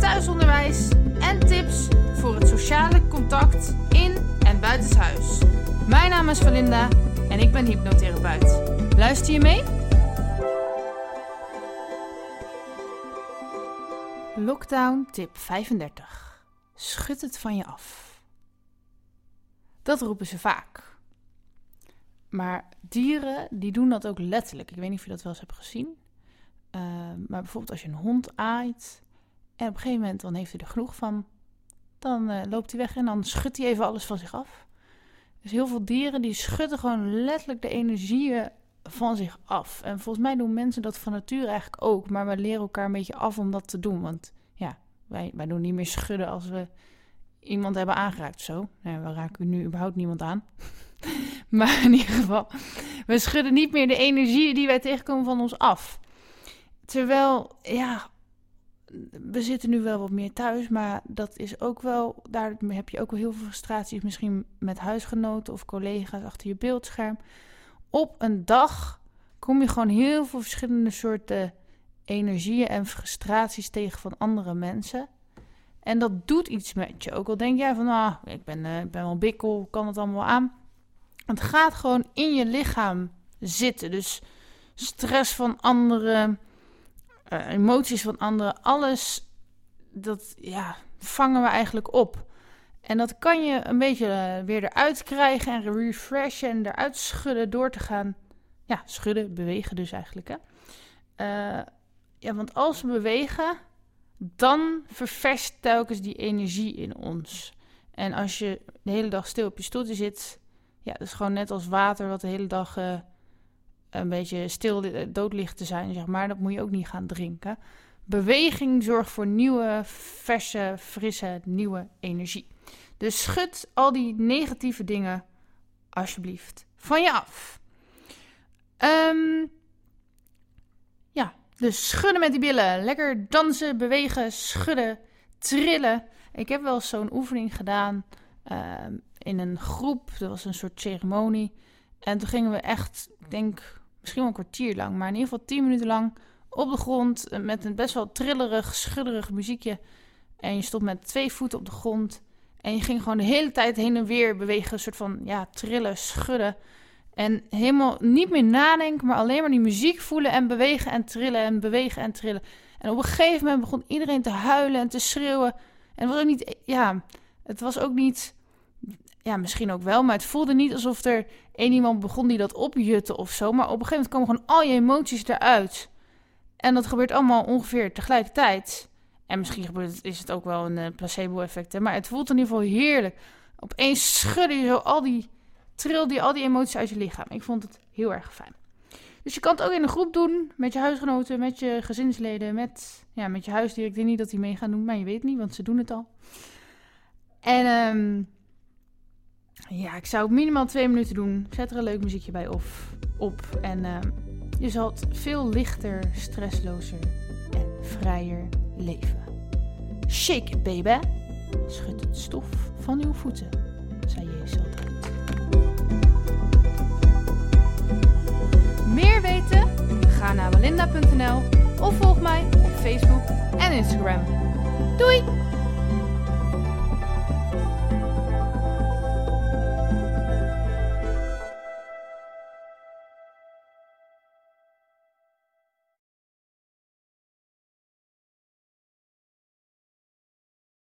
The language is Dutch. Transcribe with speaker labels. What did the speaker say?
Speaker 1: thuisonderwijs en tips voor het sociale contact in en buitenshuis. Mijn naam is Valinda en ik ben hypnotherapeut. Luister je mee? Lockdown tip 35. Schud het van je af. Dat roepen ze vaak. Maar dieren die doen dat ook letterlijk. Ik weet niet of je dat wel eens hebt gezien. Uh, maar bijvoorbeeld als je een hond aait en op een gegeven moment dan heeft hij er genoeg van, dan uh, loopt hij weg en dan schudt hij even alles van zich af. Dus heel veel dieren die schudden gewoon letterlijk de energieën van zich af. En volgens mij doen mensen dat van nature eigenlijk ook. Maar we leren elkaar een beetje af om dat te doen. Want ja, wij, wij doen niet meer schudden als we iemand hebben aangeraakt. Zo. Nou, we raken nu überhaupt niemand aan. maar in ieder geval, we schudden niet meer de energie die wij tegenkomen van ons af. Terwijl, ja, we zitten nu wel wat meer thuis, maar dat is ook wel, daar heb je ook wel heel veel frustraties, misschien met huisgenoten of collega's achter je beeldscherm. Op een dag kom je gewoon heel veel verschillende soorten energieën en frustraties tegen van andere mensen. En dat doet iets met je. Ook al denk jij van, ah, ik ben, ik ben wel bikkel, kan het allemaal aan. Het gaat gewoon in je lichaam zitten. Dus stress van anderen, uh, emoties van anderen, alles, dat ja, vangen we eigenlijk op. En dat kan je een beetje uh, weer eruit krijgen en refreshen en eruit schudden door te gaan. Ja, schudden, bewegen dus eigenlijk. Hè? Uh, ja, want als we bewegen, dan ververst telkens die energie in ons. En als je de hele dag stil op je stoeltje zit, ja, dat is gewoon net als water wat de hele dag een beetje stil dood ligt te zijn, zeg maar. Dat moet je ook niet gaan drinken. Beweging zorgt voor nieuwe, verse, frisse, nieuwe energie. Dus schud al die negatieve dingen alsjeblieft van je af. Um, ja, dus schudden met die billen. Lekker dansen, bewegen, schudden, trillen. Ik heb wel zo'n oefening gedaan uh, in een groep. Dat was een soort ceremonie. En toen gingen we echt, ik denk misschien wel een kwartier lang, maar in ieder geval tien minuten lang op de grond. Met een best wel trillerig, schudderig muziekje. En je stond met twee voeten op de grond. En je ging gewoon de hele tijd heen en weer bewegen. Een soort van ja, trillen, schudden. En helemaal niet meer nadenken, maar alleen maar die muziek voelen en bewegen en trillen en bewegen en trillen. En op een gegeven moment begon iedereen te huilen en te schreeuwen. En het was ook niet, ja, het was ook niet, ja, misschien ook wel, maar het voelde niet alsof er één iemand begon die dat opjutte of zo. Maar op een gegeven moment komen gewoon al je emoties eruit. En dat gebeurt allemaal ongeveer tegelijkertijd. En misschien gebeurt het, is het ook wel een placebo-effect, maar het voelt in ieder geval heerlijk. Opeens schudde je zo al die trilde je al die emoties uit je lichaam. Ik vond het heel erg fijn. Dus je kan het ook in een groep doen, met je huisgenoten, met je gezinsleden, met, ja, met je huisdier. Ik denk niet dat die mee gaan doen, maar je weet niet, want ze doen het al. En um, ja, ik zou minimaal twee minuten doen. Zet er een leuk muziekje bij of, op. En um, je zal veel lichter, stresslozer en vrijer leven. Shake baby. Schud het stof van uw voeten, zei Jezus altijd. Meer weten? Ga naar walinda.nl of volg mij op Facebook en Instagram. Doei!